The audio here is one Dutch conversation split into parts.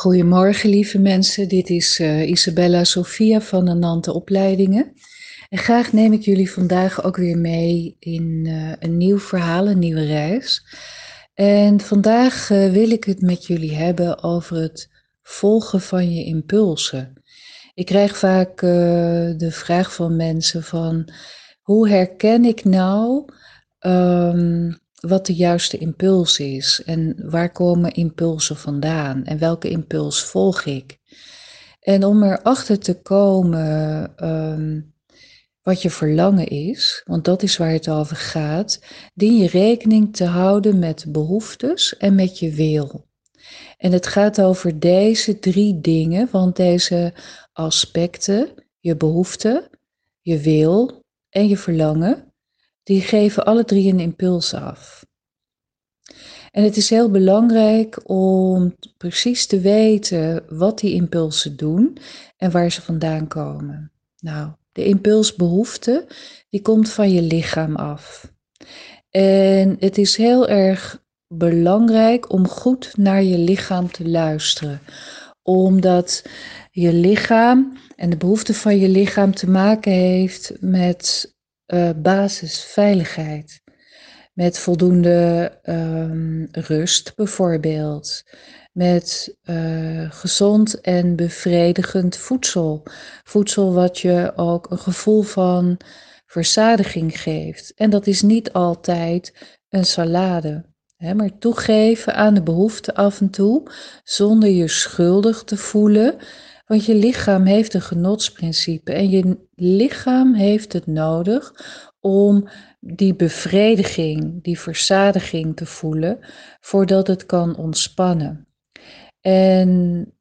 Goedemorgen, lieve mensen. Dit is uh, Isabella Sofia van de Nante Opleidingen. En graag neem ik jullie vandaag ook weer mee in uh, een nieuw verhaal, een nieuwe reis. En vandaag uh, wil ik het met jullie hebben over het volgen van je impulsen. Ik krijg vaak de vraag van mensen van hoe herken ik nou um, wat de juiste impuls is en waar komen impulsen vandaan en welke impuls volg ik. En om erachter te komen um, wat je verlangen is, want dat is waar het over gaat, dien je rekening te houden met behoeftes en met je wil. En het gaat over deze drie dingen, want deze aspecten, je behoefte, je wil en je verlangen, die geven alle drie een impuls af. En het is heel belangrijk om precies te weten wat die impulsen doen en waar ze vandaan komen. Nou, de impulsbehoefte, die komt van je lichaam af. En het is heel erg belangrijk om goed naar je lichaam te luisteren. Omdat je lichaam en de behoefte van je lichaam te maken heeft met uh, basisveiligheid. Met voldoende um, rust bijvoorbeeld. Met uh, gezond en bevredigend voedsel. Voedsel wat je ook een gevoel van verzadiging geeft. En dat is niet altijd een salade. Hè, maar toegeven aan de behoefte af en toe, zonder je schuldig te voelen. Want je lichaam heeft een genotsprincipe en je lichaam heeft het nodig om die bevrediging, die verzadiging te voelen, voordat het kan ontspannen. En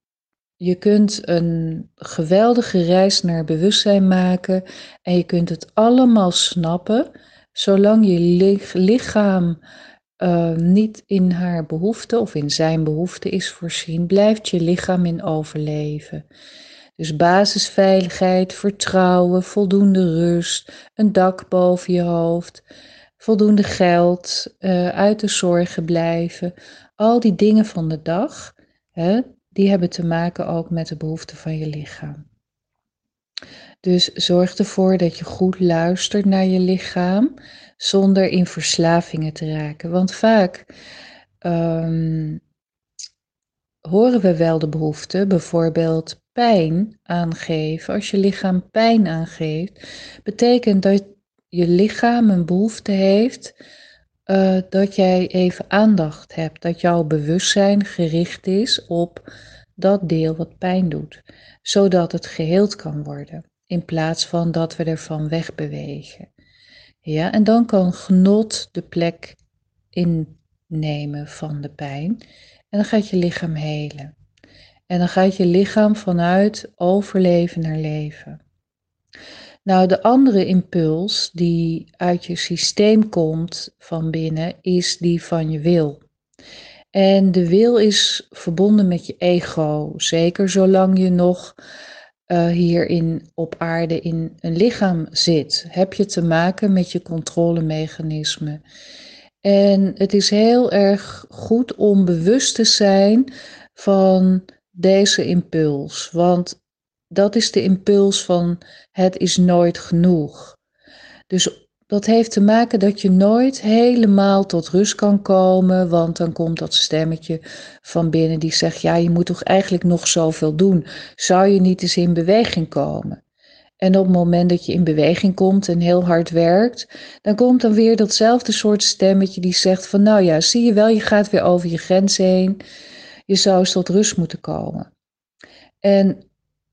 je kunt een geweldige reis naar bewustzijn maken en je kunt het allemaal snappen, zolang je lichaam uh, niet in haar behoefte of in zijn behoefte is voorzien, blijft je lichaam in overleven. Dus basisveiligheid, vertrouwen, voldoende rust, een dak boven je hoofd, voldoende geld, uh, uit de zorgen blijven. Al die dingen van de dag, hè, die hebben te maken ook met de behoeften van je lichaam. Dus zorg ervoor dat je goed luistert naar je lichaam zonder in verslavingen te raken. Want vaak um, horen we wel de behoefte, bijvoorbeeld pijn aangeven. Als je lichaam pijn aangeeft, betekent dat je lichaam een behoefte heeft uh, dat jij even aandacht hebt, dat jouw bewustzijn gericht is op dat deel wat pijn doet, zodat het geheeld kan worden, in plaats van dat we ervan wegbewegen. Ja, en dan kan genot de plek innemen van de pijn en dan gaat je lichaam helen. En dan gaat je lichaam vanuit overleven naar leven. Nou, de andere impuls die uit je systeem komt van binnen is die van je wil. En de wil is verbonden met je ego, zeker zolang je nog uh, hier in, op aarde in een lichaam zit. Heb je te maken met je controlemechanisme. En het is heel erg goed om bewust te zijn van deze impuls. Want dat is de impuls van het is nooit genoeg. Dus dat heeft te maken dat je nooit helemaal tot rust kan komen, want dan komt dat stemmetje van binnen die zegt, ja, je moet toch eigenlijk nog zoveel doen. Zou je niet eens in beweging komen? En op het moment dat je in beweging komt en heel hard werkt, dan komt dan weer datzelfde soort stemmetje die zegt van, nou ja, zie je wel, je gaat weer over je grens heen. Je zou eens tot rust moeten komen. En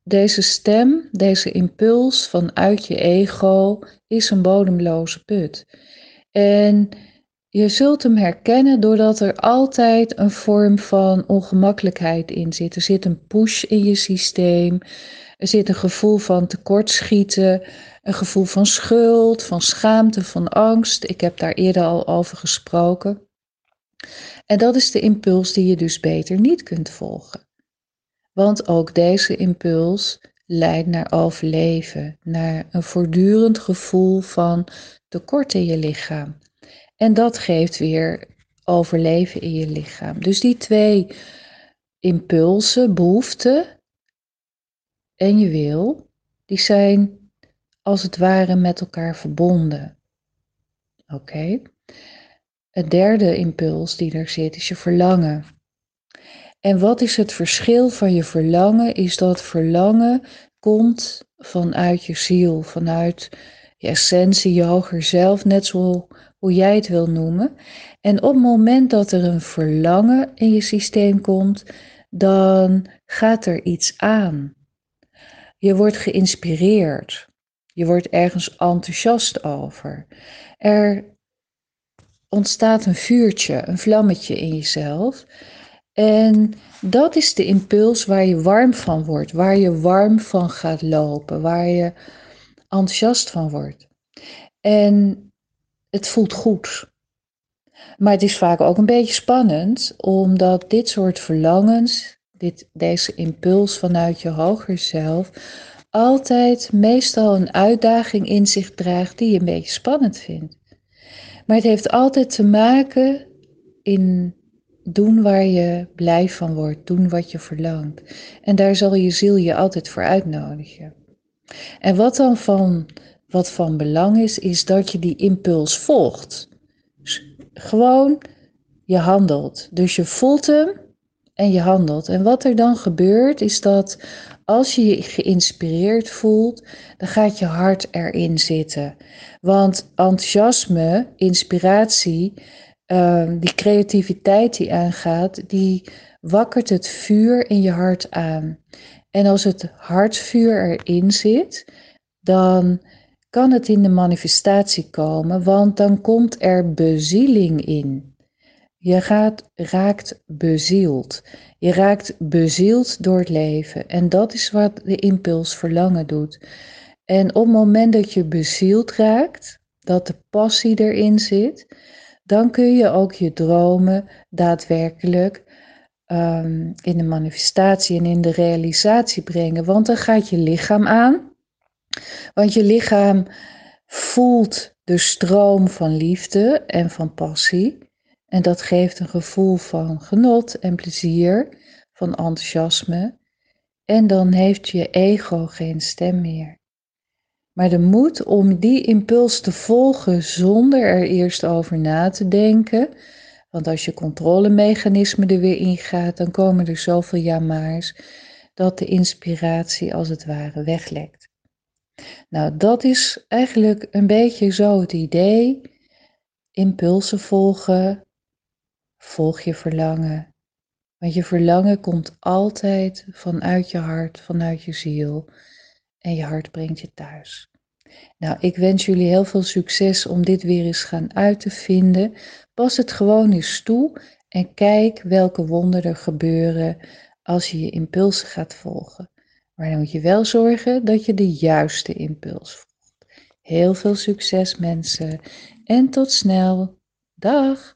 deze stem, deze impuls vanuit je ego is een bodemloze put. En je zult hem herkennen doordat er altijd een vorm van ongemakkelijkheid in zit. Er zit een push in je systeem. Er zit een gevoel van tekortschieten, een gevoel van schuld, van schaamte, van angst. Ik heb daar eerder al over gesproken. En dat is de impuls die je dus beter niet kunt volgen. Want ook deze impuls leidt naar overleven, naar een voortdurend gevoel van tekort in je lichaam. En dat geeft weer overleven in je lichaam. Dus die twee impulsen, behoeften en je wil, die zijn als het ware met elkaar verbonden. Oké? Het derde impuls die er zit is je verlangen. En wat is het verschil van je verlangen? Is dat verlangen komt vanuit je ziel, vanuit je essentie, je hoger zelf, net zo hoe jij het wil noemen. En op het moment dat er een verlangen in je systeem komt, dan gaat er iets aan. Je wordt geïnspireerd. Je wordt ergens enthousiast over. Er ontstaat een vuurtje, een vlammetje in jezelf. En dat is de impuls waar je warm van wordt, waar je warm van gaat lopen, waar je enthousiast van wordt. En het voelt goed. Maar het is vaak ook een beetje spannend, omdat dit soort verlangens, dit, deze impuls vanuit je hoger zelf, altijd meestal een uitdaging in zich draagt die je een beetje spannend vindt. Maar het heeft altijd te maken in doen waar je blij van wordt, doen wat je verlangt. En daar zal je ziel je altijd voor uitnodigen. En wat dan van, wat van belang is, is dat je die impuls volgt. gewoon, je handelt. Dus je voelt hem en je handelt. En wat er dan gebeurt, is dat als je je geïnspireerd voelt, dan gaat je hart erin zitten. Want enthousiasme, inspiratie, ehm, die creativiteit die aangaat, die wakkert het vuur in je hart aan. En als het hartvuur erin zit, dan kan het in de manifestatie komen, want dan komt er bezieling in. Je gaat, raakt bezield. Je raakt bezield door het leven. En dat is wat de impuls verlangen doet. En op het moment dat je bezield raakt, dat de passie erin zit, dan kun je ook je dromen daadwerkelijk um, in de manifestatie en in de realisatie brengen. Want dan gaat je lichaam aan. Want je lichaam voelt de stroom van liefde en van passie. En dat geeft een gevoel van genot en plezier, van enthousiasme. En dan heeft je ego geen stem meer. Maar de moed om die impuls te volgen zonder er eerst over na te denken. Want als je controlemechanisme er weer ingaat, dan komen er zoveel jamaars dat de inspiratie als het ware weglekt. Nou, dat is eigenlijk een beetje zo het idee. Impulsen volgen, volg je verlangen. Want je verlangen komt altijd vanuit je hart, vanuit je ziel. En je hart brengt je thuis. Nou, ik wens jullie heel veel succes om dit weer eens gaan uit te vinden. Pas het gewoon eens toe en kijk welke wonderen er gebeuren als je je impulsen gaat volgen. Maar dan moet je wel zorgen dat je de juiste impuls volgt. Heel veel succes mensen en tot snel. Dag!